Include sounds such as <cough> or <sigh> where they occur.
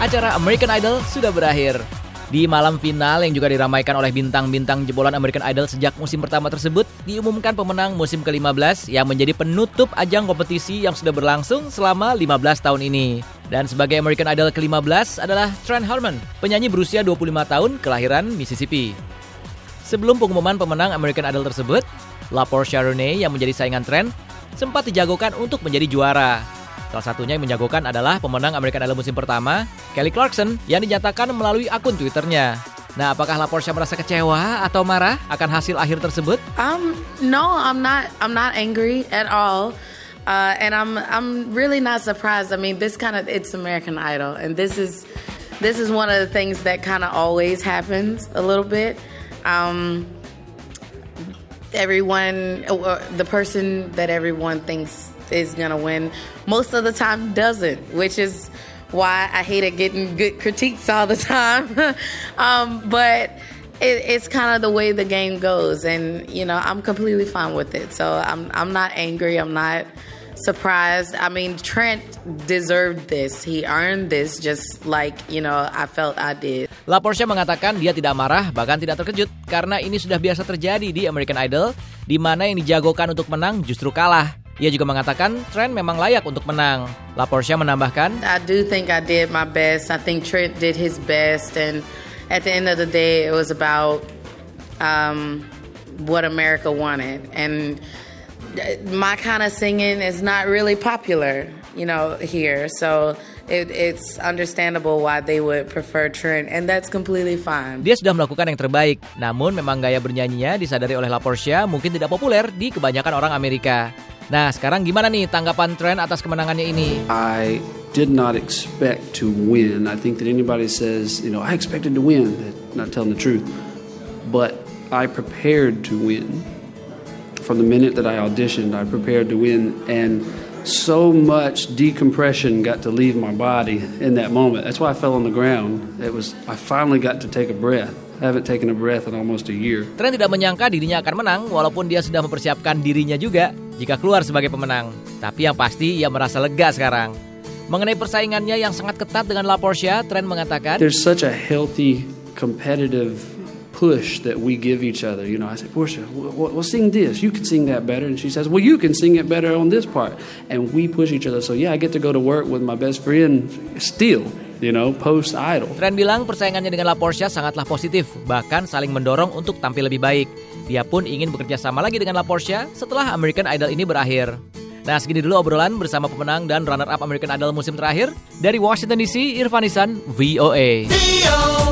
acara American Idol sudah berakhir. Di malam final yang juga diramaikan oleh bintang-bintang jebolan American Idol sejak musim pertama tersebut, diumumkan pemenang musim ke-15 yang menjadi penutup ajang kompetisi yang sudah berlangsung selama 15 tahun ini. Dan sebagai American Idol ke-15 adalah Trent Harmon, penyanyi berusia 25 tahun kelahiran Mississippi. Sebelum pengumuman pemenang American Idol tersebut, La Portia Renee yang menjadi saingan Trent sempat dijagokan untuk menjadi juara. Salah satunya yang menjagokan adalah pemenang American Idol musim pertama, Kelly Clarkson, yang dinyatakan melalui akun Twitternya. Nah, apakah La Portia merasa kecewa atau marah akan hasil akhir tersebut? Um, no, I'm not. I'm not angry at all, uh, and I'm I'm really not surprised. I mean, this kind of it's American Idol, and this is this is one of the things that kind of always happens a little bit. Um, everyone, uh, the person that everyone thinks is gonna win most of the time doesn't, which is why I hated getting good critiques all the <laughs> time. um, but it, it's kind of the way the game goes, and you know I'm completely fine with it. So I'm I'm not angry. I'm not surprised. I mean, Trent deserved this. He earned this just like, you know, I felt I did. La mengatakan dia tidak marah, bahkan tidak terkejut karena ini sudah biasa terjadi di American Idol, di mana yang dijagokan untuk menang justru kalah. Ia juga mengatakan Trent memang layak untuk menang. La Portia menambahkan, I do think I did my best. I think Trent did his best, and at the end of the day, it was about um, what America wanted. And my kind of singing is not really popular, you know, here. So it, it's understandable why they would prefer Trent, and that's completely fine. Dia sudah melakukan yang terbaik, namun memang gaya bernyanyinya disadari oleh La Portia mungkin tidak populer di kebanyakan orang Amerika. Nah, sekarang gimana nih tanggapan Trent atas kemenangannya ini? I did not expect to win. I think that anybody says, you know, I expected to win, not telling the truth. But I prepared to win. From the minute that I auditioned, I prepared to win and so much decompression got to leave my body in that moment. That's why I fell on the ground. It was I finally got to take a breath. I haven't taken a breath in almost a year. Trent tidak menyangka dirinya akan menang walaupun dia sudah mempersiapkan dirinya juga jika keluar sebagai pemenang. Tapi yang pasti ia merasa lega sekarang. Mengenai persaingannya yang sangat ketat dengan La Portia, Trent mengatakan, There's such a healthy competitive push that we give each other. You know, I say, Portia, we'll, we'll sing this. You can sing that better. And she says, well, you can sing it better on this part. And we push each other. So yeah, I get to go to work with my best friend still. You know, post idol. Trent bilang persaingannya dengan La Portia sangatlah positif, bahkan saling mendorong untuk tampil lebih baik. Dia pun ingin bekerja sama lagi dengan La Portia setelah American Idol ini berakhir. Nah, segini dulu obrolan bersama pemenang dan runner-up American Idol musim terakhir. Dari Washington DC, Irfanisan, VOA. VOA.